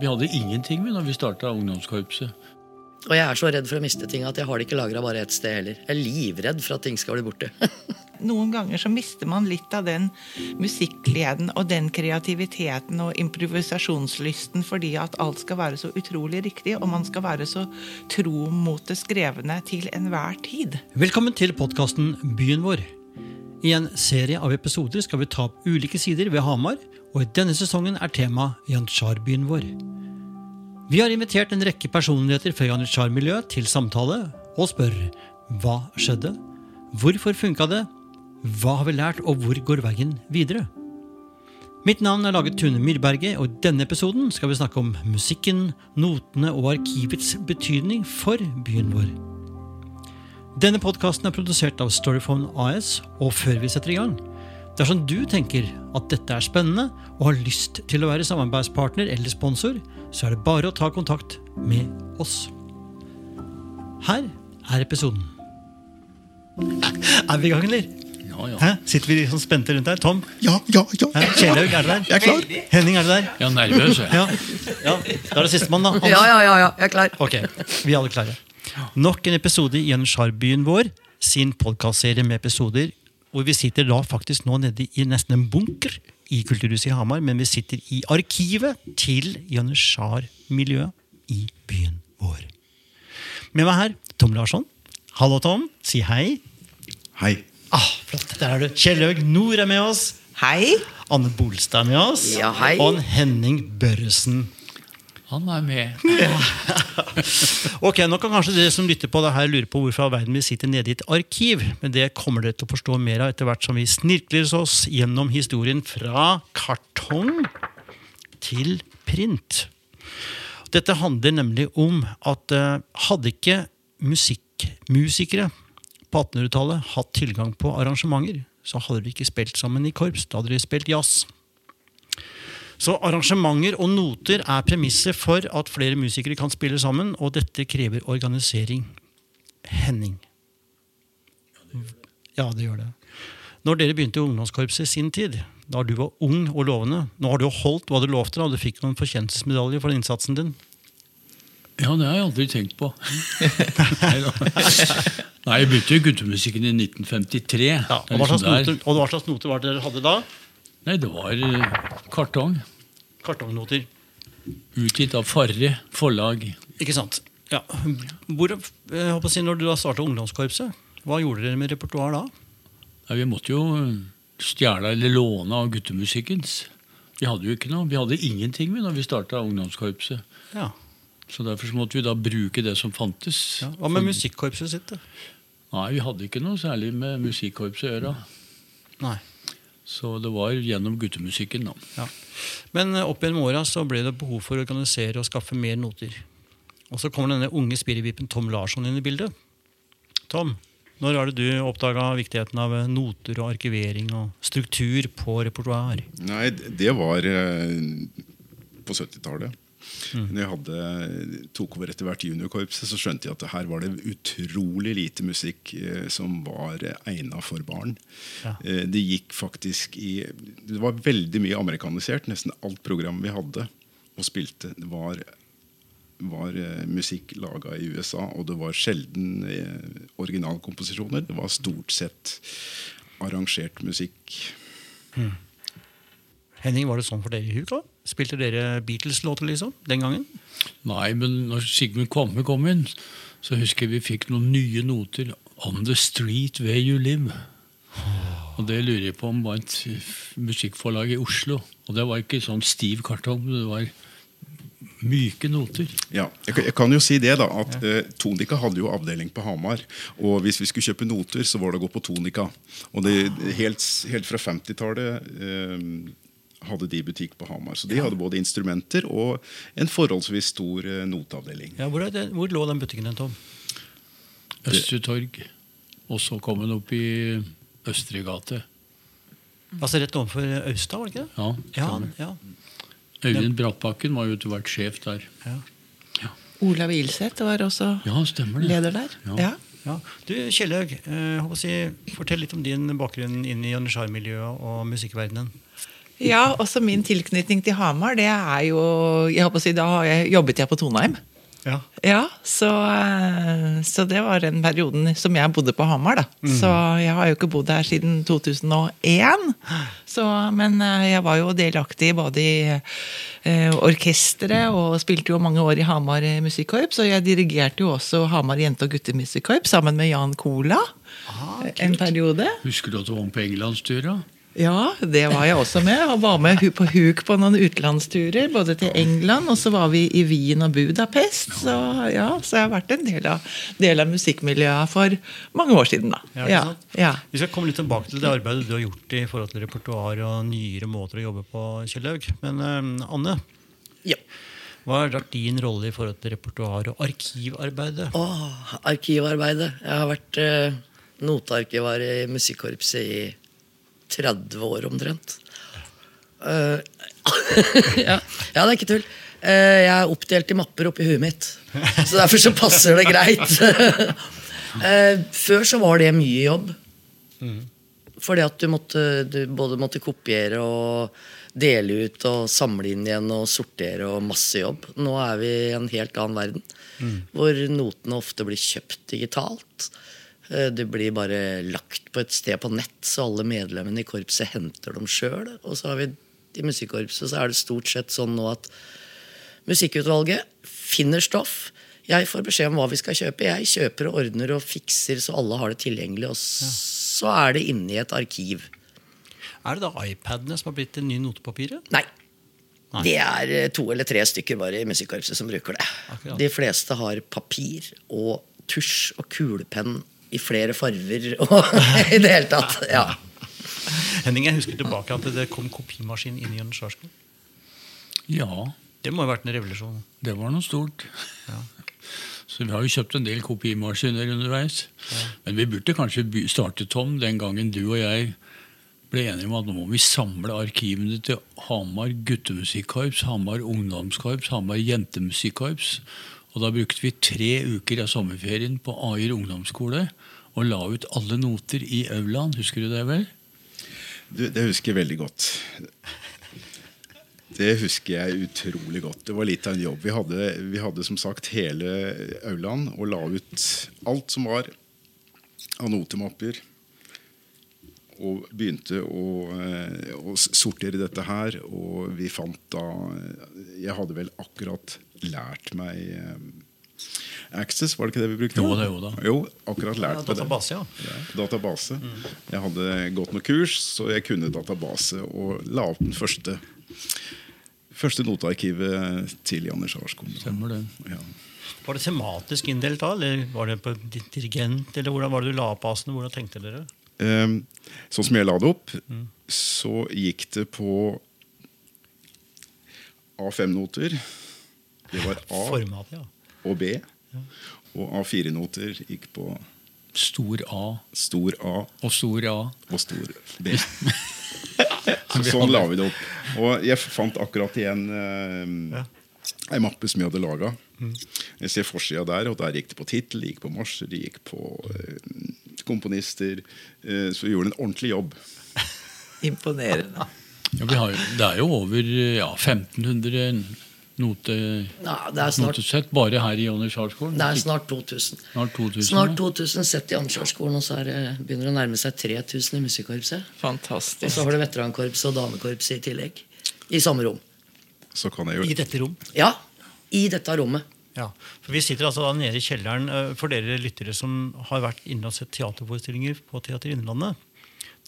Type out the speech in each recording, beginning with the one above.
Vi hadde ingenting med når vi starta ungdomskorpset. Og jeg er så redd for å miste ting at jeg har det ikke lagra bare ett sted heller. Jeg er livredd for at ting skal bli borte. Noen ganger så mister man litt av den musikkgleden og den kreativiteten og improvisasjonslysten fordi at alt skal være så utrolig riktig, og man skal være så tro mot det skrevne til enhver tid. Velkommen til podkasten Byen vår. I en serie av episoder skal vi ta opp ulike sider ved Hamar, og i denne sesongen er tema Janitsjar-byen vår. Vi har invitert en rekke personligheter fra Janitsjar-miljøet til samtale og spør hva skjedde, hvorfor funka det, hva har vi lært, og hvor går veien videre? Mitt navn er laget Tune Myrberget, og i denne episoden skal vi snakke om musikken, notene og arkivets betydning for byen vår. Denne podkasten er produsert av Storyphone AS, og før vi setter i gang Dersom du tenker at dette er spennende og har lyst til å være samarbeidspartner eller sponsor, så er det bare å ta kontakt med oss. Her er episoden. Er vi i gang, eller? Ja, ja. Hæ? Sitter vi sånn spente rundt her? Tom? Ja, ja, ja. Hæ? Kjelaug, er du der? Jeg er klar. Henning, er du der? ja nervøs, jeg. Ja. ja. Da er det sistemann, da. Ja, ja, ja, ja, jeg er klar. Ok, vi er alle klare. Nok en episode i Janitsjarbyen vår, sin podkastserie med episoder hvor vi sitter da faktisk nå nede i nesten en bunker i Kulturhuset i Hamar, men vi sitter i arkivet til Janitsjar-miljøet i byen vår. Med meg her, Tom Larsson. Hallo, Tom. Si hei. Hei. Ah, flott, der er du. Kjell Haug Nord er med oss. Hei! Anne Bolstad er med oss. Ja, hei. Og Henning Børresen. Han er med. Ok, Nå kan kanskje dere som lytter på det her lure på hvorfor verden vi sitter nede i et arkiv. Men det kommer dere til å forstå mer av etter hvert som vi snirkler oss gjennom historien fra kartong til print. Dette handler nemlig om at eh, hadde ikke musikkmusikere på 1800-tallet hatt tilgang på arrangementer, så hadde de ikke spilt sammen i korps. Da hadde de spilt jazz. Så arrangementer og noter er premisset for at flere musikere kan spille sammen, og dette krever organisering. Henning. Ja, det gjør det. Når dere begynte i ungdomskorpset i sin tid, da du var ung og lovende Nå har du jo holdt hva du lovte, og du fikk noen fortjentelsesmedaljer for innsatsen din. Ja, det har jeg aldri tenkt på. Nei, jeg begynte i guttemusikken i 1953. Ja, og, hva slags liksom noter, og hva slags noter var det dere hadde da? Nei, det var eh, kartong. Kartongnoter. Utgitt av Farre forlag. Ikke sant? Ja. Hvor, jeg håper å si, når du da starta ungdomskorpset, hva gjorde dere med repertoar da? Ja, vi måtte jo eh, stjele eller låne av guttemusikkens. Vi hadde jo ikke noe. Vi hadde ingenting da vi starta ungdomskorpset. Ja. Så derfor så måtte vi da bruke det som fantes. ja. Hva med musikkorpset sitt? da? Nei, vi hadde ikke noe særlig med musikkorpset å gjøre. Nei. Så det var gjennom guttemusikken, da. Ja. Men eh, opp gjennom åra så ble det behov for å organisere og skaffe mer noter. Og så kommer denne unge spirrevipen Tom Larsson inn i bildet. Tom, når er det du oppdaga viktigheten av eh, noter og arkivering og struktur på repertoar? Nei, det var eh, på 70-tallet. Når jeg hadde, tok over etter hvert juniorkorpset, så skjønte jeg at her var det utrolig lite musikk eh, som var eh, egna for barn. Ja. Eh, det gikk faktisk i Det var veldig mye amerikanisert. Nesten alt program vi hadde og spilte, det var, var eh, musikk laga i USA. Og det var sjelden eh, originalkomposisjoner. Det var stort sett arrangert musikk. Henning, var det sånn for dere i Huk? da? Spilte dere Beatles-låter liksom, den gangen? Nei, men når Sigmund Kvamme kom inn, så husker jeg vi fikk noen nye noter. On the street where you live. Og det lurer jeg på om var et musikkforlag i Oslo. Og det var ikke sånn stiv kartong, det var myke noter. Ja, jeg, kan- jeg kan jo si det da at eh, Tonika hadde jo avdeling på Hamar. Og hvis vi skulle kjøpe noter, så var det å gå på Tonika. Og det, helt, helt fra 50-tallet eh, hadde de butikk på Hamar. Så de hadde både instrumenter og en forholdsvis stor eh, noteavdeling. Ja, hvor, det, hvor lå den butikken, den, Tom? Østre Torg. Og så kom den opp i Østre gate. Altså Rett overfor Austad, var det ikke det? Ja, Ja, ja, Øyvind Brattbakken var jo etter hvert sjef der. ja. Olav Ilseth var også Ja, det. leder der. Ja. Ja. Ja. Du, Kjellaug, eh, si, fortell litt om din bakgrunn inn i Janitsjar-miljøet og musikkverdenen. Ja, også min tilknytning til Hamar, det er jo jeg håper å si, Da har jeg- jobbet jeg på Toneheim. Ja. Ja, så, eh, så det var den perioden som jeg bodde på Hamar, da. Så jeg har jo ikke bodd her siden 2001. Så, men eh, jeg var jo delaktig både i eh, orkesteret og spilte jo mange år i Hamar musikkorps. Og jeg dirigerte jo også Hamar jente- og guttemusikkorps sammen med Jan Cola en periode. Husker du at du var med på Englandstur? da? Ja, det var jeg også med. Og var med på huk på noen utenlandsturer, både til England, og så var vi i Wien og Budapest. Så ja, så jeg har vært en del av, del av musikkmiljøet for mange år siden, da. Ja, ikke Ja, sant? ja. Vi skal komme litt tilbake til det arbeidet du har gjort i forhold til repertoar og nyere måter å jobbe på, Kjellaug. Men uh, Anne, Ja. hva har vært din rolle i forhold til repertoar og arkivarbeidet? Åh, arkivarbeidet. Jeg har vært uh, notearkivar i musikkorpset i 30 år omtrent. Uh, ja. ja, det er ikke tull. Uh, jeg er oppdelt i mapper oppi huet mitt, så derfor så passer det greit. uh, før så var det mye jobb. Fordi at du, måtte, du både måtte kopiere og dele ut og samle inn igjen og sortere og masse jobb. Nå er vi i en helt annen verden, hvor notene ofte blir kjøpt digitalt. Eh, Det blir bare lagt på et sted på nett, så alle medlemmene i korpset henter dem sjøl. Og så har vi i musikkorpset så er det stort sett sånn nå at musikkutvalget finner stoff. Jeg får beskjed om hva vi skal kjøpe. Jeg kjøper og ordner og fikser så alle har det tilgjengelig. Og så er det inne i et arkiv. Er det da iPadene som har blitt det nye notepapiret? Nei. Nei. Det er eh, to eller tre stykker bare i musikkorpset som bruker det. Akkurat. De fleste har papir og tusj og kulepenn i flere farger og i det hele tatt. Ja. Henning, jeg husker tilbake at det kom kopimaskin inn i Jørgen Ja, Det må ha vært en revolusjon. det var noe stort. Ja. Så vi har jo kjøpt en del kopimaskiner underveis. Men vi burde kanskje starte, Tom, den gangen du og jeg ble enige om at nå må vi samle arkivene til Hamar guttemusikkorps, Hamar ungdomskorps, Hamar jentemusikkorps. Og da brukte vi tre uker av sommerferien på Ayer ungdomsskole og la ut alle noter i aulaen. Husker du det vel? Du, det husker jeg veldig godt. Det husker jeg utrolig godt. Det var litt av en jobb. Vi hadde, vi hadde som sagt hele aulaen og la ut alt som var av notemapper. Og begynte å, eh, å sortere dette her. Og vi fant da Jeg hadde vel akkurat lært meg eh, Access, var det ikke det vi brukte? Jo da, jo da. Jo, akkurat lært Ja, på det. database, ja. Ja, database. Jeg hadde gått noen kurs, så jeg kunne database og la opp den første Første notearkivet til Janne Sjarskolen. Stemmer det. Ja. Var det tematisk inndelt da, eller var det på dirigent? Eller hvordan var det du la opp basene? Hvordan tenkte dere? Ehm, sånn som jeg la det opp, så gikk det på A5-noter. Det var A Format, ja. og B. Og A4-noter gikk på Stor A stor A og stor A. og stor B. Så sånn la vi det opp. Og jeg fant akkurat igjen eh, ei mappe som jeg hadde laga. Jeg ser forsida der, og der gikk det på tittel, gikk på marsjer, det gikk på eh, komponister. Eh, så vi gjorde en ordentlig jobb. Imponerende. Ja, vi har, jo- det er jo over ja, 1500 note, Nei, det, er snart, notesett bare her i Jonny Charles-skolen. det er snart 2000. Snart 2000. Snart ja. 2000 sett i Ansvarsskolen, og så er det, begynner det å nærme seg 3000 i musikkorpset. Fantastisk. Og så har du veterankorpset og damekorpset i tillegg. I samme rom. Så kan jeg I dette rom. Ja, i dette rommet. Ja, for Vi sitter altså da nede i kjelleren eh, for dere lyttere som har vært inne og sett teaterforestillinger på Teater Innlandet.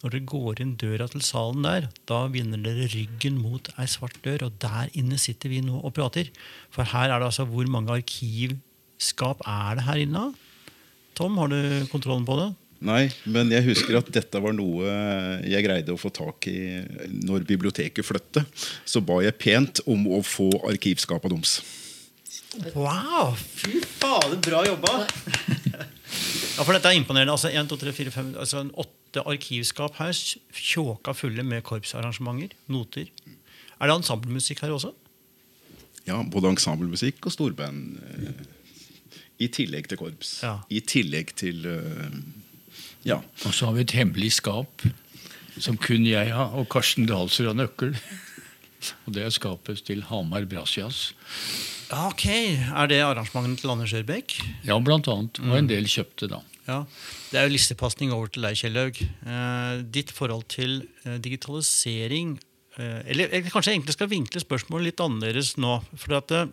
Når dere går inn døra til salen der, da vender dere ryggen mot ei svart dør, og der inne sitter vi nå og prater. For her er det altså Hvor mange arkivskap er det her inne? Tom, har du kontrollen på det? Nei, men jeg husker at dette var noe jeg greide å få tak i når biblioteket flyttet. Så ba jeg pent om å få arkivskapet deres. Wow! Fy fader, bra jobba! Ja, for dette er imponerende. Altså, 1, 2, 3, 4, 5, altså, 8 flotte arkivskap her tjåka fulle med korpsarrangementer, noter. Er det ensemblemusikk her også? Ja, både ensemblemusikk og storband. Eh, I tillegg til korps. Ja. I tillegg til eh, Ja. Og så har vi et hemmelig skap som kun jeg har, og Karsten Dahlsrud har nøkkel. Og det er skapet til Hamar Brassjazz. Ok, Er det arrangementet til Anders Ørbekk? Ja, blant annet. Og en mm. del kjøpte, da. Ja. Det er jo listepasning over til deg, Kjellaug. Eh, ditt forhold til eh, digitalisering eh, Eller jeg kanskje egentlig skal vinkle spørsmålet litt annerledes nå. For at, eh,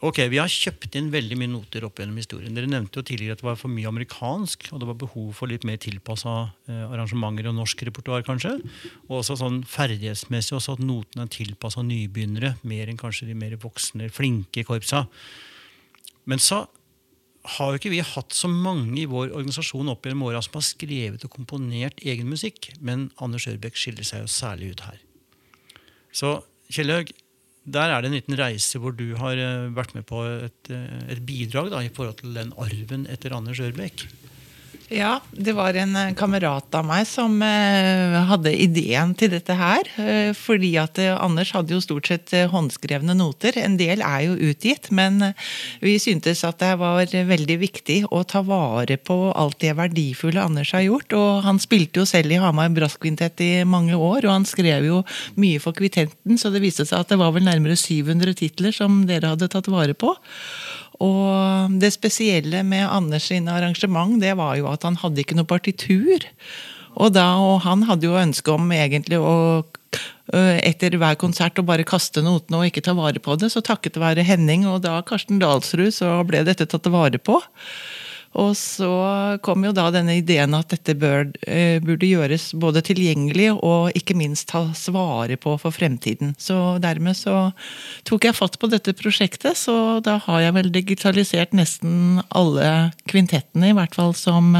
ok, Vi har kjøpt inn veldig mye noter opp gjennom historien. Dere nevnte jo tidligere at det var for mye amerikansk, og det var behov for litt mer tilpassa eh, arrangementer og norsk repertoar, kanskje. Og også sånn ferdighetsmessig også at notene er tilpassa nybegynnere, mer enn kanskje de mer voksne, flinke korpsa. Men så har jo ikke vi hatt så mange i vår organisasjon opp gjennom åra som har skrevet og komponert egen musikk, men Anders Ørbekk skiller seg jo særlig ut her. Så Kjellaug, der er det en liten reise hvor du har eh, vært med på et, eh, et bidrag da, i forhold til den arven etter Anders Ørbekk. Ja, det var en eh, kamerat av meg som eh, hadde ideen til dette her. Eh, fordi at Anders hadde jo stort sett håndskrevne noter. En del er jo utgitt, men vi syntes at det var veldig viktig å ta vare på alt det verdifulle Anders har gjort. Og han spilte jo selv i Hamar Brasskvintett i mange år, og han skrev jo mye for Kvitenten, så det viste seg at det var vel nærmere 700 titler som dere hadde tatt vare på. Og det spesielle med Anders sine arrangement, det var jo at han hadde ikke noe partitur. Og, da, og han hadde jo ønske om egentlig å etter hver konsert å bare kaste notene og ikke ta vare på det. Så takket være Henning og da Karsten Dahlsrud, så ble dette tatt vare på. Og så kom jo da denne ideen at dette bør, eh, burde gjøres både tilgjengelig og ikke minst tas vare på for fremtiden. Så dermed så tok jeg fatt på dette prosjektet, så da har jeg vel digitalisert nesten alle kvintettene, i hvert fall som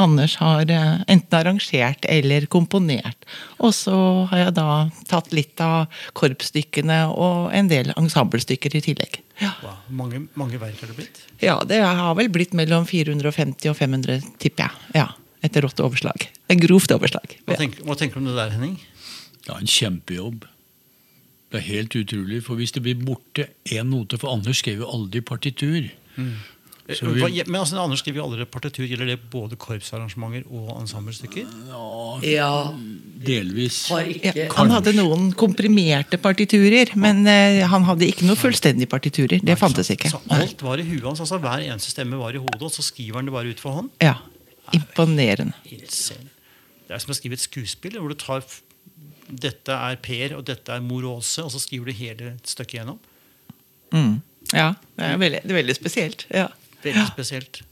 Anders har eh, enten arrangert eller komponert. Og så har jeg da tatt litt av korpsstykkene og en del ensemblestykker i tillegg. Ja. Wow. Mange, mange verk har det blitt. Ja, det har vel blitt mellom 450 og 500, tipper jeg. Ja, Etter rått overslag. Et grovt overslag. Hva, tenker, hva tenker du om det der, Henning? Det er en kjempejobb. Det er helt utrolig. For hvis det blir borte én note For Anders skrev jo aldri partitur. Så vi- Men altså, Anders skriver jo allerede partitur. Gjelder det både korpsarrangementer og ensemblestykker? Ja, Delvis. har ikke Ja, han hadde noen komprimerte partiturer, men uh, han hadde ikke noe fullstendige partiturer. Det fantes ikke. Så alt var i huet hans. altså Hver eneste stemme var i hodet, og så skriver han det bare ut for hånd. Ja, Imponerende. Det er som å skrive et skuespill hvor du tar Dette er Per, og dette er mor Åse, og så skriver du hele stykket gjennom. Mm. Ja, det er veldig, det er veldig spesielt. Ja. Veldig spesielt.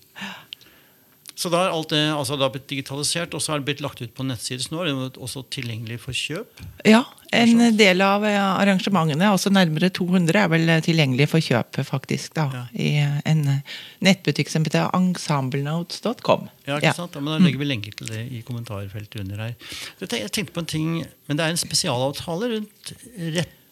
Så da er alt det altså, det har blitt digitalisert, og så er det blitt lagt ut på nettsider. Så nå er det også tilgjengelig for kjøp. Ja, en del av eh, arrangementene, altså nærmere 200, er vel eh, tilgjengelig for kjøp, faktisk. da, Ja. I eh, en eh, nettbutikk som heter ensemblenotes.com. Ja, ikke sant? Ja, men Da legger vi lenker til det i kommentarfeltet under her. Jeg tenkte- på en ting, men Det er en spesialavtale rundt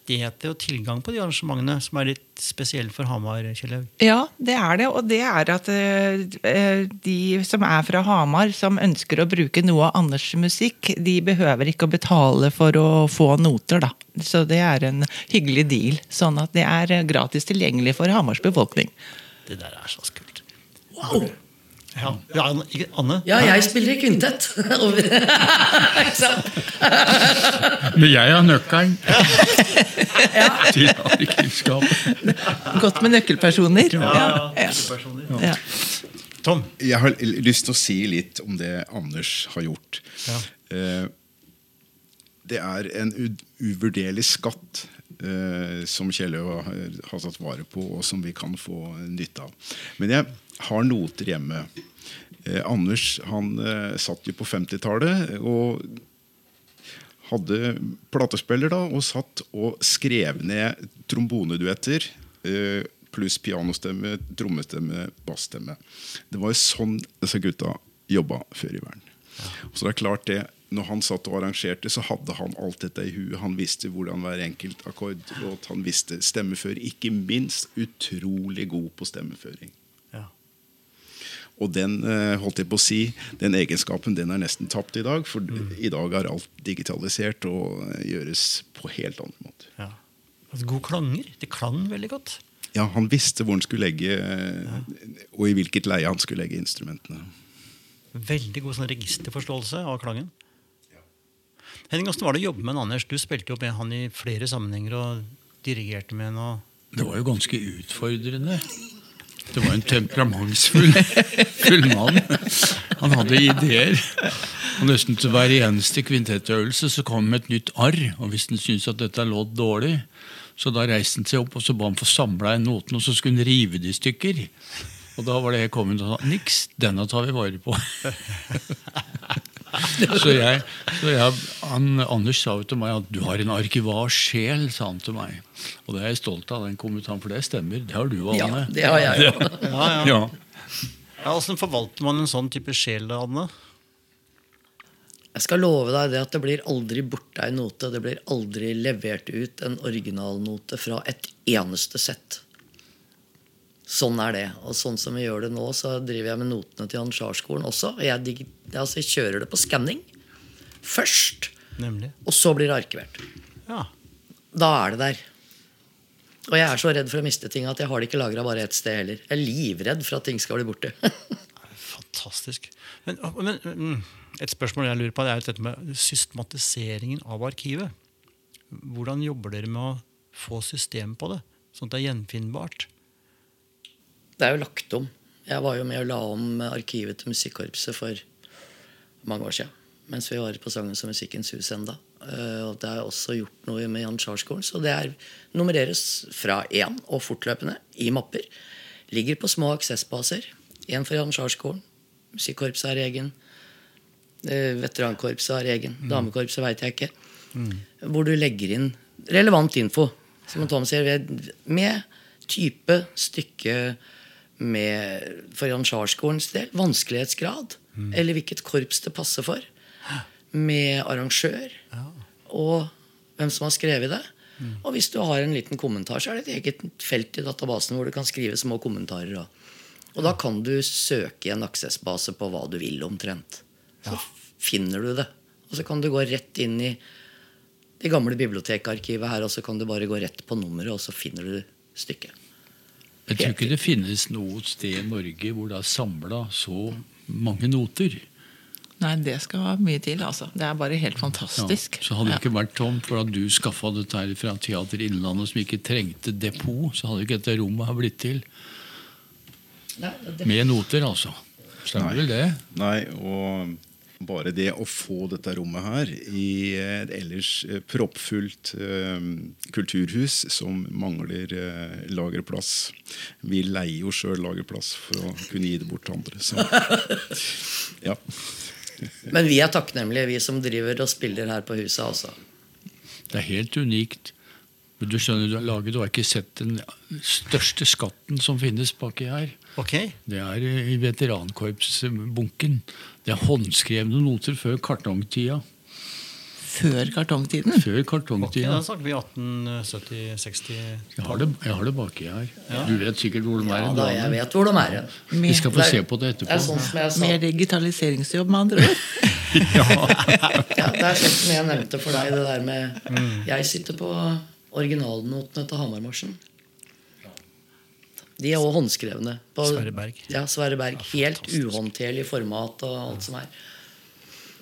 rettigheter og tilgang på de arrangementene som er litt spesielle for Hamar. Kjellaug. Ja, det er det. Og det er at eh, de som er fra Hamar, som ønsker å bruke noe av Anders' musikk, de behøver ikke å betale for å få noter, da. Så det er en hyggelig deal. Sånn at det er eh, gratis tilgjengelig for Hamars befolkning. Det der er så kult. Wow! Ja, ja Anne, Anne? Ja, jeg spiller i kvintett. Ikke sant? Men jeg har nøkkelen til arkivskapet. Godt med nøkkelpersoner. Ja, Ja, personer. ja. Tom? Jeg har lyst til å si litt om det Anders har gjort. Ja. Eh, Det er en uvurderlig skatt som Kjellø har, har satt vare på, og som vi kan få nytte av. Men jeg har noter hjemme. Eh, Anders han eh, satt jo på 50-tallet og hadde platespiller da, og satt og skrev ned tromboneduetter. Eh, pluss pianostemme, trommestemme, bassstemme. Det var jo sånn disse gutta jobba før i verden. Så det er klart det, når han satt og arrangerte, så hadde han alt dette i huet. Han visste hvordan hver enkelt akkordlåt, han visste stemmeføring. Ikke minst utrolig god på stemmeføring. Ja. Og den eh, holdt jeg på å si, den egenskapen den er nesten tapt i dag. For i dag er alt digitalisert og eh, gjøres på helt annen måte. ja. Altså, god klanger. Det klang veldig godt. Ja, Han visste hvor han skulle legge, ja. og i hvilket leie han skulle legge instrumentene. Veldig god sånn registerforståelse av klangen. Henning, Hvordan var det å jobbe med en Anders? Du spilte jo med han i flere sammenhenger og dirigerte med han. og... Det var jo ganske utfordrende. Det var en temperamentsfull full mann. Han hadde ideer. Og Nesten til hver eneste kvintettøvelse så kom han med et nytt arr. Og hvis han syntes at dette lå dårlig, så da reiste han seg opp og så ba han få samla inn notene, og så skulle han rive det i stykker. Og da var det jeg kom inn og sa niks, denne tar vi vare på. så jeg, så jeg han, Anders sa jo til meg at du har en arkivasjel, sa han til meg. Og det er jeg stolt av, den kommentaren, for det stemmer. Det har du, Anne. Ja, det har jeg jo. Ja, ja. Ja. Ja, Hvordan forvalter man en sånn type sjel, Anne? Jeg skal love deg det at det blir aldri borte ei note. Det blir aldri levert ut en originalnote fra et eneste sett. Sånn er det. Og sånn som vi gjør det nå, så driver jeg med notene til Ansjarskolen også. Og jeg, altså, jeg kjører det på skanning først, Nemlig. og så blir det arkivert. Ja. Da er det der. Og jeg er så redd for å miste ting at jeg har det ikke lagra bare ett sted heller. Jeg er livredd for at ting skal bli borte. Fantastisk. Men, men mm, et spørsmål jeg lurer på, det er dette med systematiseringen av arkivet. Hvordan jobber dere med å få system på det, sånn at det er gjenfinnbart? Det er jo lagt om. Jeg var jo med og la om arkivet til musikkorpset for mange år siden. Mens vi var på Sangens og Musikkens hus enda. Eh, Og det er også gjort noe med Jan Charles-skolen. Så det er nummereres fra én og fortløpende i mapper. Ligger på små aksessbaser. Én for Jan Charles-skolen. Musikkorpset har egen. Eh, Veterankorpset har egen. Damekorpset veit jeg ikke. Hvor du legger inn relevant info. Som Tom sier, med type, stykke med for Jan Charles-skolens del vanskelighetsgrad. Eller hvilket korps det passer for. Med arrangør. Og hvem som har skrevet det. Og hvis du har en liten kommentar, så er det et eget felt i databasen hvor du kan skrive små kommentarer. Og, og da kan du søke i en aksessbase på hva du vil, omtrent. Så finner du det. Og så kan du gå rett inn i det gamle bibliotekarkivet her, og så kan du bare gå rett på nummeret, og så finner du stykket. Jeg tror ikke det finnes noe sted i Norge hvor det er samla så mange noter. Nei, det skal mye til, altså. Det er bare helt Ja, fantastisk. så hadde det ikke vært Tom, for at du skaffa dette her fra Teater Innlandet, som ikke trengte depot, så hadde ikke dette rommet her blitt til. Med noter, altså. Stemmer vel det? Nei, og bare det å få dette rommet her i et ellers eh, proppfullt eh, kulturhus som mangler eh, lagerplass Vi leier jo sjøl lagerplass for å kunne gi det bort til andre. Så, ja. Men vi er takknemlige, vi som driver og spiller her på huset. altså. Det er helt unikt. Men du skjønner, du har laget, du har ikke sett den største skatten som finnes baki her. Ok, Det er i veterankorpsbunken. Det er håndskrevne noter før kartongtida. Før kartongtiden. Før kartongtida. Okay, Da snakker vi 1870-60 Jeg har det, jeg har det baki her. Du vet sikkert hvor de er. Ja da, jeg vet hvor de er. Vi skal få se på det etterpå. Det er sånn som jeg sa. Mer digitaliseringsjobb, med andre ord. Ja, det er sånn som jeg nevnte for deg, det der med Jeg sitter på originalnotene til Hamarmarsjen. De er òg håndskrevne. På, Sverre Berg. Ja, Sverre Berg. Helt uhåndterlig format og alt som er.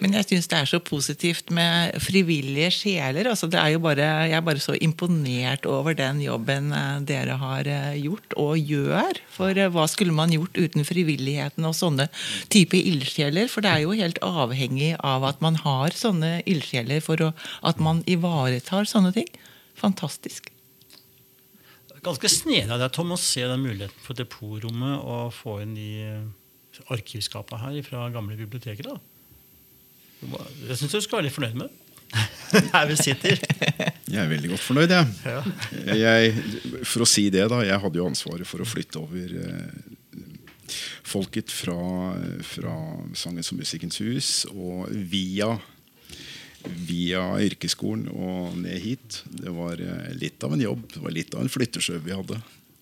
Men jeg syns det er så positivt med frivillige sjeler. Altså, det er jo bare, jeg er bare så imponert over den jobben eh, dere har eh, gjort og gjør. For eh, hva skulle man gjort uten frivilligheten og sånne type ildsjeler? For det er jo helt avhengig av at man har sånne ildsjeler for å, at man ivaretar sånne ting. Fantastisk. Ganske snedig av deg, Tom, å se den muligheten for depotrommet og få inn de eh, arkivskapene her fra gamle biblioteker. da. Jeg syns du skal være litt fornøyd med. Her vi sitter. Jeg er veldig godt fornøyd, jeg. jeg. For å si det, da. Jeg hadde jo ansvaret for å flytte over eh, folket fra, fra Sangens og Musikkens hus og via via yrkesskolen og ned hit. Det var eh, litt av en jobb. Det var litt av en flyttesjø vi hadde.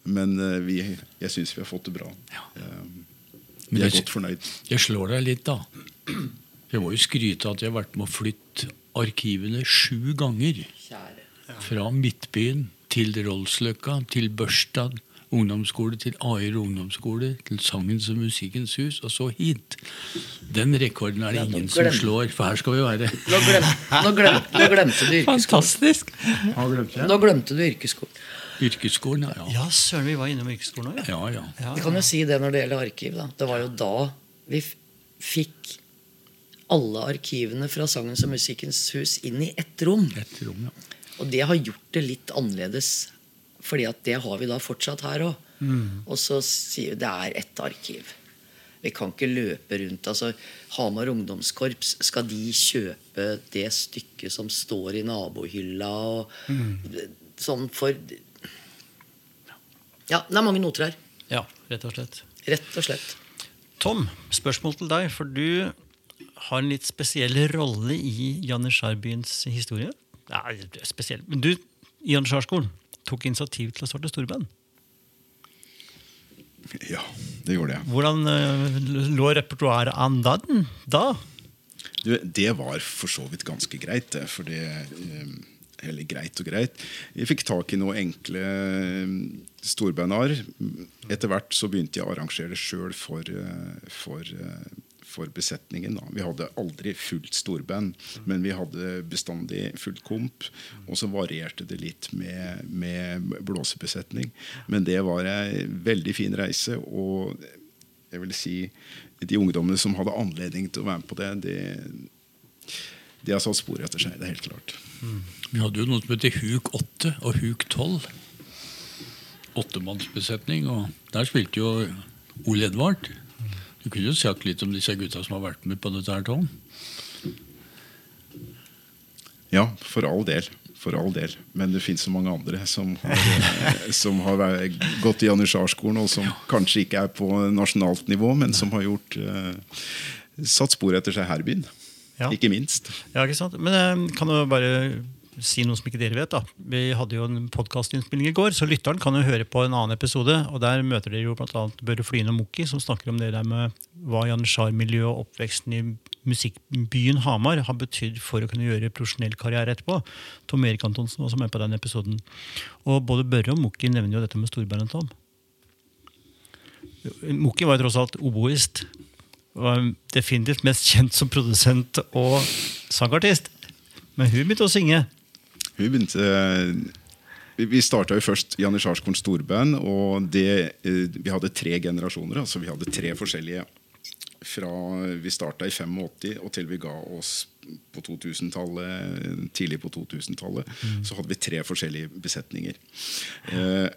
Men eh, vi, jeg syns vi har fått det bra. Ja. Vi er det- godt fornøyd. Jeg slår deg litt, da. Jeg må jo skryte av at jeg har vært med å flytte arkivene sju ganger. Kjære. Fra Midtbyen til Rollsløkka, til Børstad ungdomsskole, til Aier ungdomsskole, til Sangens og Musikkens hus, og så hit. Den rekorden er det Ja, ingen som slår, for her skal vi være. Nå glemte Nå, glem, nå glemte du yrkesskolen. Fantastisk. Nå glemte du yrkesskolen. Yrkesskolen, ja. Ja, søren, vi var innom yrkesskolen òg, ja. Ja, ja. Vi kan jo si det når det gjelder arkiv. Da. Det var jo da vi f- fikk alle arkivene fra Sangens og Musikkens hus inn i ett rom. Et rom, ja. Og det har gjort det litt annerledes. Fordi at det har vi da fortsatt her òg. Og så sier vi det er ett arkiv. Vi kan ikke løpe rundt. altså Hamar ungdomskorps, skal de kjøpe det stykket som står i nabohylla? og Sånn for Ja, det er mange noter her. ja. Rett og slett. Rett og slett. Tom, spørsmål til deg, for du har en litt spesiell rolle i Janitsjarbyens historie. Nei, spesiell. Men du, i Janitsjarskolen, tok initiativ til å starte storband. Ja, det gjorde jeg. Hvordan eh, lå repertoaret an da? da? Du, det var for så vidt ganske greit. For det eh, Eller greit og greit. Jeg fikk tak i noen enkle eh, storbandaer. Etter hvert så begynte jeg å arrangere det sjøl for, for, for besetningen. Da. Vi hadde aldri fullt storband, men vi hadde bestandig fullt komp. Og så varierte det litt med, med blåsebesetning. Men det var ei veldig fin reise. og jeg vil si de ungdommene som hadde anledning til å være med på det, de, de har satt spor etter seg. Det er helt klart. Vi hadde jo noe som heter Huk 8 og Huk 12. Åttemannsbesetning. Og der spilte jo Ole Edvard. Du kunne jo sagt litt om disse gutta som har vært med på dette her, Tom. Ja, for all del. For all del. Men det fins så mange andre som har, eh, som har gått i Janitsjarskolen, og som kanskje ikke er på nasjonalt nivå, men som har gjort uh, satt spor etter seg her i byen. Ja. Ikke minst. Ja, ikke sant? Men jeg kan jo bare si noe som ikke dere vet. da. Vi hadde jo en podkastinnspilling i går, så lytteren kan jo høre på en annen episode. og Der møter dere jo bl.a. Børre Flyen og Moki, som snakker om det der med hva Janitsjar-miljøet og oppveksten i musikkbyen Hamar har betydd for å kunne gjøre profesjonell karriere etterpå. Tom Erik Antonsen var også med på den episoden. Og både Børre og Moki nevner jo dette med storbandet Tom. Moki var jo tross alt oboist. Var definitivt mest kjent som produsent og sangartist. Men hun begynte å synge. Vi begynte vi- Vi starta først Janitsjarskorn storband, og det, eh, vi hadde tre generasjoner. altså Vi hadde tre forskjellige fra vi starta i 85 og til vi ga oss på 2000-tallet, tidlig på 2000-tallet. Så hadde vi tre forskjellige besetninger. Eh,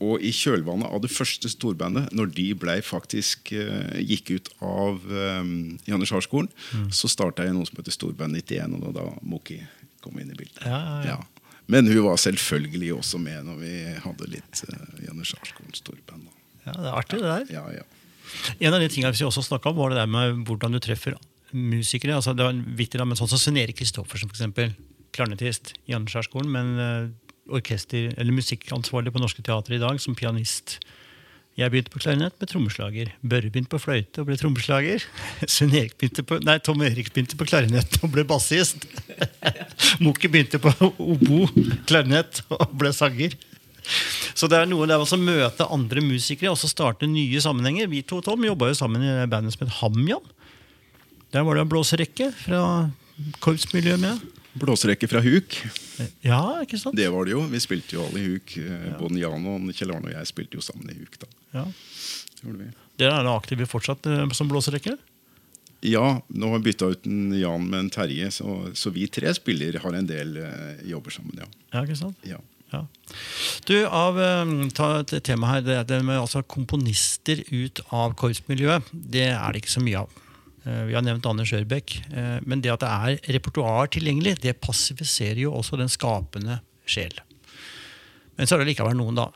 og i kjølvannet av det første storbandet, når de ble faktisk eh, gikk ut av um, Janitsjarskolen, så starta jeg noe som heter Storband 91, og da Moki kom inn i bildet. Ja. Men hun var selvfølgelig også med når vi hadde litt uh, Janitsjarskolens storband. Ja, Det er artig, det der. Ja, ja. En av de tingene vi også snakka om, var det der med hvordan du treffer musikere. Altså, det var en vittig men sånn som Svein Erik Kristoffersen, f.eks. Klarnetist i Janitsjarskolen, men eh, orkester, eller musikkansvarlig på Norske Teater i dag, som pianist. Jeg begynte på klarinett med trommeslager. Børre begynte på fløyte og ble trommeslager. Sven Erik begynte på, nei, Tom Erik begynte på klarinett og ble bassist. Mokke begynte på obo, klarinett og ble sanger. Så det er noe der å møte andre musikere og så starte nye sammenhenger. Vi to Tom, jobba jo sammen i bandet som het HamYam. Der var det en blåserekke fra korpsmiljøet med. Blåserekke fra Huk. Ja, ikke sant? Det var det jo. Vi spilte jo alle i Huk. Ja. Både Jan og Kjell Arne og jeg spilte jo sammen i Huk. da. Ja. Det gjorde vi. Dere er aktive fortsatt eh, som blåserekke? Ja, nå har vi bytta ut en Jan med en Terje, så, så vi tre spiller har en del eh, jobber sammen. ja. Ja, ikke sant? ja. Ja. Du, av, eh, ta et tema her, det, det med altså komponister ut av korpsmiljøet, det er det ikke så mye av. Eh, Vi har nevnt Anders Ørbekk, eh, men det at det er repertoar tilgjengelig, det passifiserer jo også den skapende sjel. Men så er det likevel noen, da.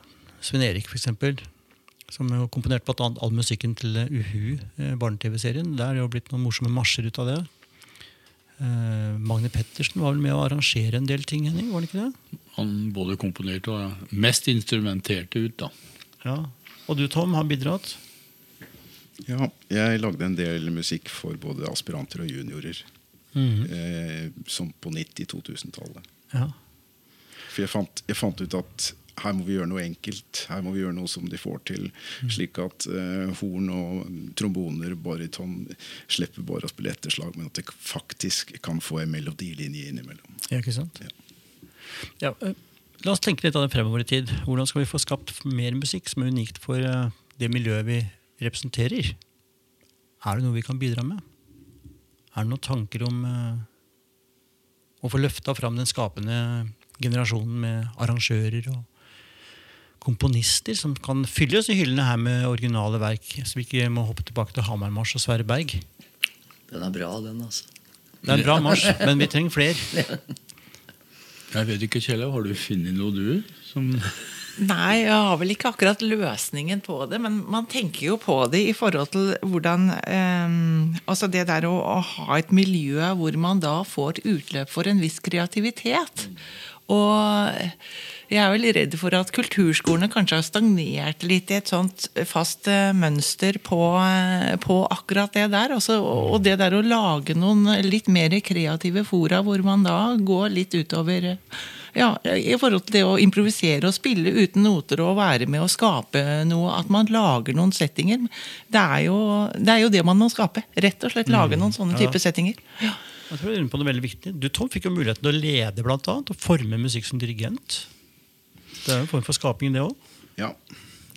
Svein Erik, for eksempel, som jo komponert blant annet all musikken til eh, Uhu, eh, barne-TV-serien. Det er jo blitt noen morsomme marsjer ut av det. Eh, Magne Pettersen var vel med å arrangere en del ting, Henning? var det ikke det? Han både komponerte og mest instrumenterte ut, da. Ja. Og du, Tom, har bidratt? ja. Jeg lagde en del musikk for både aspiranter og juniorer. eh, som på 90-2000-tallet. Ja. For jeg fant, jeg fant ut at her må vi gjøre noe enkelt. Her må vi gjøre noe som de får til. Slik at eh, horn og tromboner, baryton, slipper bare å spille etterslag, men at det faktisk kan få en melodilinje innimellom. Ja, ikke sant? Ja. Ja, eh, la oss tenke litt av det fremover i tid. Hvordan skal vi få skapt mer musikk som er unikt for eh, det miljøet vi representerer? Er det noe vi kan bidra med? Er det noen tanker om eh, å få løfta fram den skapende generasjonen med arrangører og komponister som kan fylle oss i hyllene her med originale verk, så vi ikke må hoppe tilbake til Hamarmarsj og Sverre Berg? Den er bra, den, altså. Det er en bra marsj, men vi trenger flere. Jeg vet ikke, Kjell, har du funnet noe, du? Som Nei, jeg har vel ikke akkurat løsningen på det, men man tenker jo på det i forhold til hvordan eh, Altså det der å, å ha et miljø hvor man da får utløp for en viss kreativitet. Og jeg er vel redd for at kulturskolene kanskje har stagnert litt i et sånt fast eh, mønster på, eh, på akkurat det der. Også, og det der å lage noen litt mer kreative fora hvor man da går litt utover eh, ja, I forhold til det å improvisere og spille uten noter og være med å skape noe. At man lager noen settinger. Det er jo det, er jo det man må skape. Rett og slett lage noen sånne Ja. settinger. Ja. Jeg tror du er inne på noe veldig viktig. Du Tom, fikk jo muligheten til å lede, blant annet, og forme musikk som dirigent. Det er en form for skaping, det òg. Ja.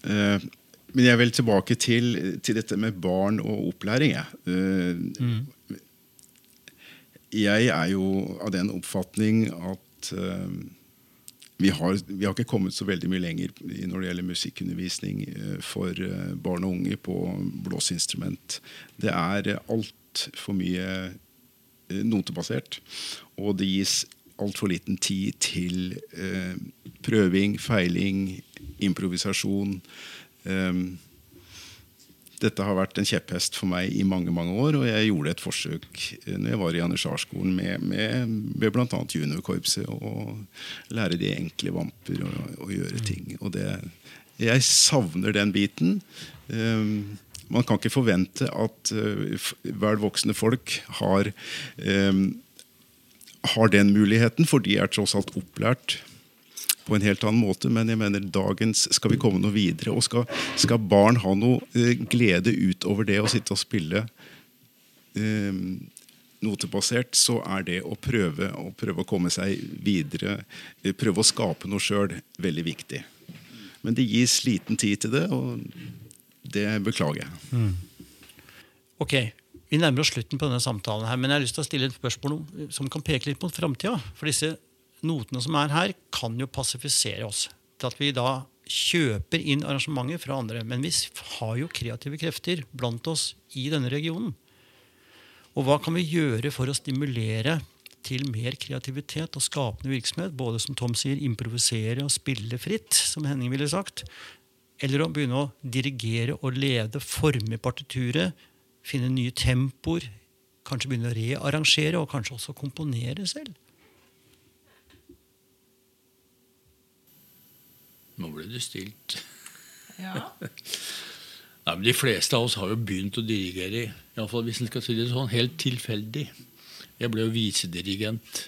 Eh, men jeg vil tilbake til, til dette med barn og opplæring. Jeg. mm. jeg er jo av den oppfatning at eh, vi, har, vi har ikke kommet så veldig mye lenger når det gjelder musikkundervisning for barn og unge på blåseinstrument. Det er altfor mye notebasert, og det gis altfor liten tid til eh, prøving, feiling, improvisasjon. Eh, dette har vært en kjepphest for meg i mange mange år, og jeg gjorde et forsøk eh, når jeg var i Janitsjarskolen med, med, med bl.a. juniorkorpset, og lære de enkle vamper og, gjøre ting. Og det, jeg savner den biten. Um, man kan ikke forvente at uh, vel voksne folk har, um, har den muligheten, for de er tross alt opplært på en helt annen måte, men jeg mener dagens skal vi komme noe videre. Og skal, skal barn ha noe eh, glede utover det å sitte og spille eh, notebasert, så er det å prøve, å prøve å komme seg videre, eh, prøve å skape noe sjøl, veldig viktig. Men det gis liten tid til det, og det beklager jeg. Ok, Vi nærmer oss slutten på denne samtalen, her, men jeg har lyst til å stille et spørsmål som kan peke litt mot framtida. For disse notene som er her, kan jo passifisere oss til at vi da kjøper inn arrangementer fra andre. Men vi har jo kreative krefter blant oss i denne regionen. Og hva kan vi gjøre for å stimulere til mer kreativitet og skapende virksomhet? Både som Tom sier, improvisere og spille fritt, som Henning ville sagt. Eller å begynne å dirigere og lede, forme partituret, finne nye tempoer. Kanskje begynne å rearrangere, og kanskje også komponere selv. Nå ble det stilt. Ja. Nei, men De fleste av oss har jo begynt å dirigere, i alle fall hvis en skal si det sånn, helt tilfeldig. Jeg ble jo visedirigent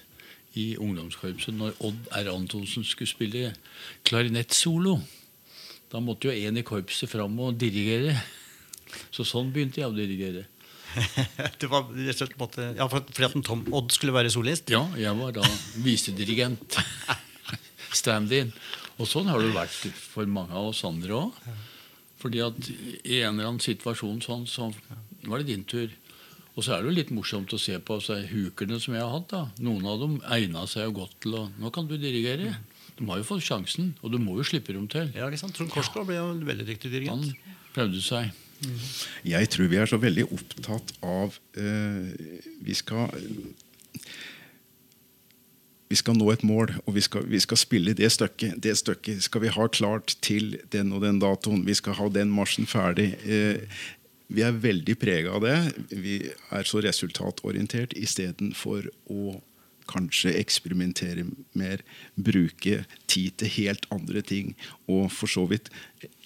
i ungdomskorpset når Odd R. Antonsen skulle spille klarinettsolo. Da måtte jo en i korpset fram og dirigere. Så sånn begynte jeg å dirigere. det var rett og slett måte, ja, fordi at Tom Odd skulle være solist? Ja, jeg var da visedirigent. Stand-in. Og sånn har det vært for mange av oss andre òg. Fordi at i en eller annen situasjon sånn, så var det din tur. Og så er det jo litt morsomt å se på altså, hukerne som jeg har hatt. da. Noen av dem egna seg jo godt til å Nå kan du dirigere. De har jo fått sjansen, og du må jo slippe dem til. Ja, ikke sant? Trond Korsgaard ble jo en veldig dyktig dirigent. Han prøvde seg. Jeg tror vi er så veldig opptatt av eh, Vi skal vi skal nå et mål, og vi skal, vi skal spille det stykket. Det stykket skal vi ha klart til den og den datoen. Vi skal ha den marsjen ferdig. Eh, vi er veldig prega av det. Vi er så resultatorientert istedenfor å kanskje eksperimentere mer, bruke tid til helt andre ting, og for så vidt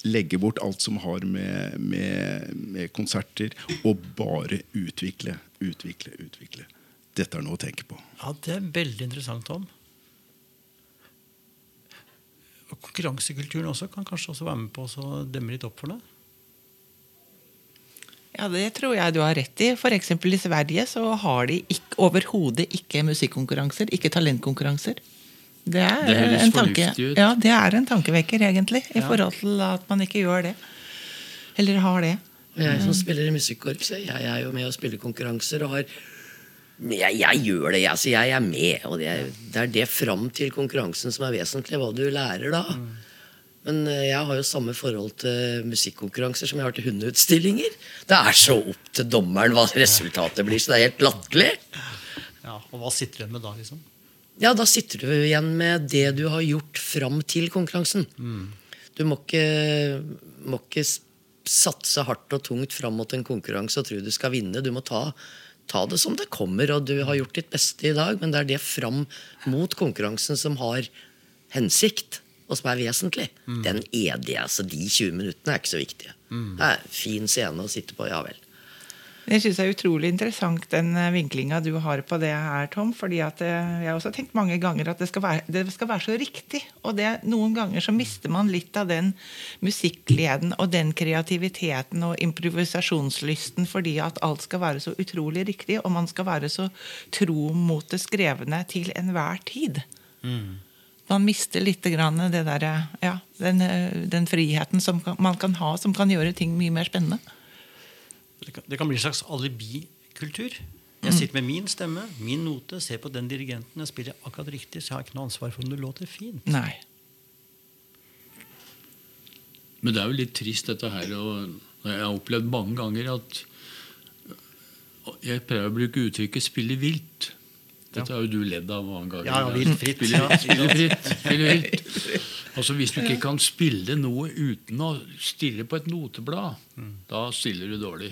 legge bort alt som har med, med, med konserter, og bare utvikle, utvikle, utvikle. Dette er noe å tenke på. Ja, det er veldig interessant, Tom. Og konkurransekulturen også kan kanskje også være med på å demme litt opp for det? Ja, Det tror jeg du har rett i. F.eks. i Sverige så har de ikke, overhodet ikke musikkonkurranser. Ikke talentkonkurranser. Det er, Det høres en tanke, fornuftig ut. ja, det er en tankevekker, egentlig. I forhold til at man ikke gjør det. Eller har det. Jeg som spiller i musikkorpset, jeg er jo med og spiller konkurranser og har Men jeg, jeg gjør det, jeg. Så jeg er med. Og det er, det er det fram til konkurransen som er vesentlig. Hva du lærer da. Men eh, jeg har jo samme forhold til musikkonkurranser som jeg har til hundeutstillinger. Det er så opp til dommeren hva resultatet blir, så det er helt latterlig. Ja, Og hva sitter du igjen med da? liksom? Ja, da sitter du igjen med det du har gjort fram til konkurransen. Du må ikke, må ikke satse hardt og tungt fram mot en konkurranse og tro du skal vinne. Du må ta, ta det som det kommer, og du har gjort ditt beste i dag, men det er det fram mot konkurransen som har hensikt, og som er vesentlig. Den er det. altså de 20 minuttene er ikke så viktige. Det er en fin scene å sitte på, ja vel. Jeg synes det er utrolig interessant den eh, vinklinga du har på det her, Tom. fordi at eh, Jeg har også tenkt mange ganger at det skal være, det skal være så riktig. Og det, noen ganger så mister man litt av den musikkgleden og den kreativiteten og improvisasjonslysten fordi at alt skal være så utrolig riktig, og man skal være så tro mot det skrevne til enhver tid. Man mister litt grann det der, ja, den, den friheten som man kan ha, som kan gjøre ting mye mer spennende. Det kan, det kan bli en slags alibikultur. Jeg sitter med min stemme, min note, ser på den dirigenten, jeg spiller akkurat riktig, så jeg har ikke noe ansvar for om det låter fint. Nei. Men det er jo litt trist, dette her. Og jeg har opplevd mange ganger at Jeg prøver å bruke uttrykket 'spille vilt'. Dette har jo du ledd av mange ganger. Ja, ja, vilt, fritt. Spille, spiller fritt. spiller vilt. Altså Hvis du ikke kan spille noe uten å stille på et noteblad, da stiller du dårlig.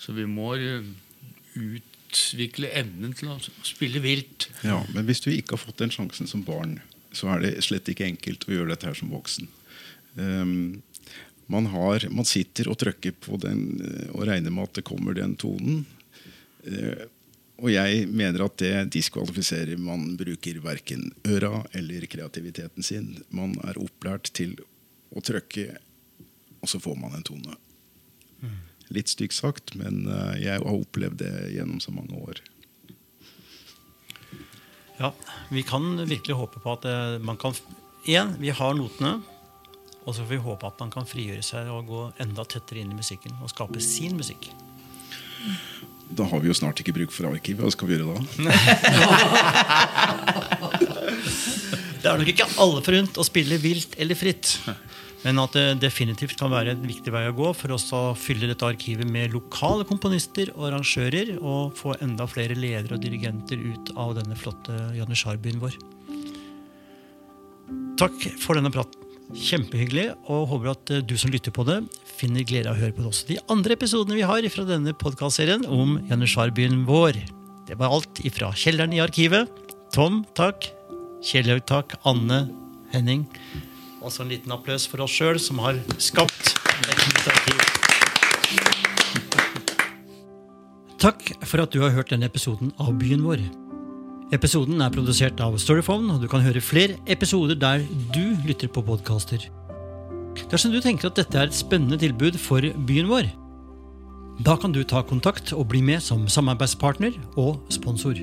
Så vi må eh, utvikle evnen til å spille vilt. Ja, Men hvis du ikke har fått den sjansen som barn, så er det slett ikke enkelt å gjøre dette her som voksen. Um, man, har, man sitter og trykker på den eh, og regner med at det kommer den tonen. Eh, og jeg mener at det diskvalifiserer. Man bruker verken øra eller kreativiteten sin. Man er opplært til å trykke, og så får man en tone. Litt stygt sagt, men eh, jeg har opplevd det gjennom så mange år. Ja, Vi kan virkelig håpe på at eh, man kan En, vi har notene. Og så får vi håpe at man kan frigjøre seg og gå enda tettere inn i musikken og skape sin musikk. Da har vi jo snart ikke bruk for arkivet. Hva skal vi gjøre da? Det er nok ikke alle forunt å spille vilt eller fritt. Men at det definitivt kan være en viktig vei å gå for oss å fylle dette arkivet med lokale komponister og arrangører, og få enda flere ledere og dirigenter ut av denne flotte Janitsjarbyen vår. Takk for denne praten. Kjempehyggelig, og håper at eh, du som lytter på det, finner glede av å høre på det også de andre episodene vi har fra denne podkastserien om Janitsjarbyen vår. Det var alt ifra kjelleren i arkivet. Tom, takk. Kjellaug, takk. Anne, Henning. Og så en liten applaus for oss sjøl, som har skapt et nytt arkiv. Takk for at du har hørt denne episoden av Byen vår. Episoden er produsert av Storyphone, og du kan høre flere episoder der du lytter på podkaster. Dersom du tenker at dette er et spennende tilbud for byen vår, da kan du ta kontakt og bli med som samarbeidspartner og sponsor.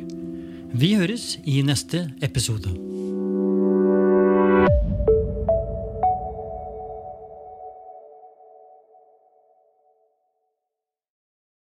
Vi høres i neste episode.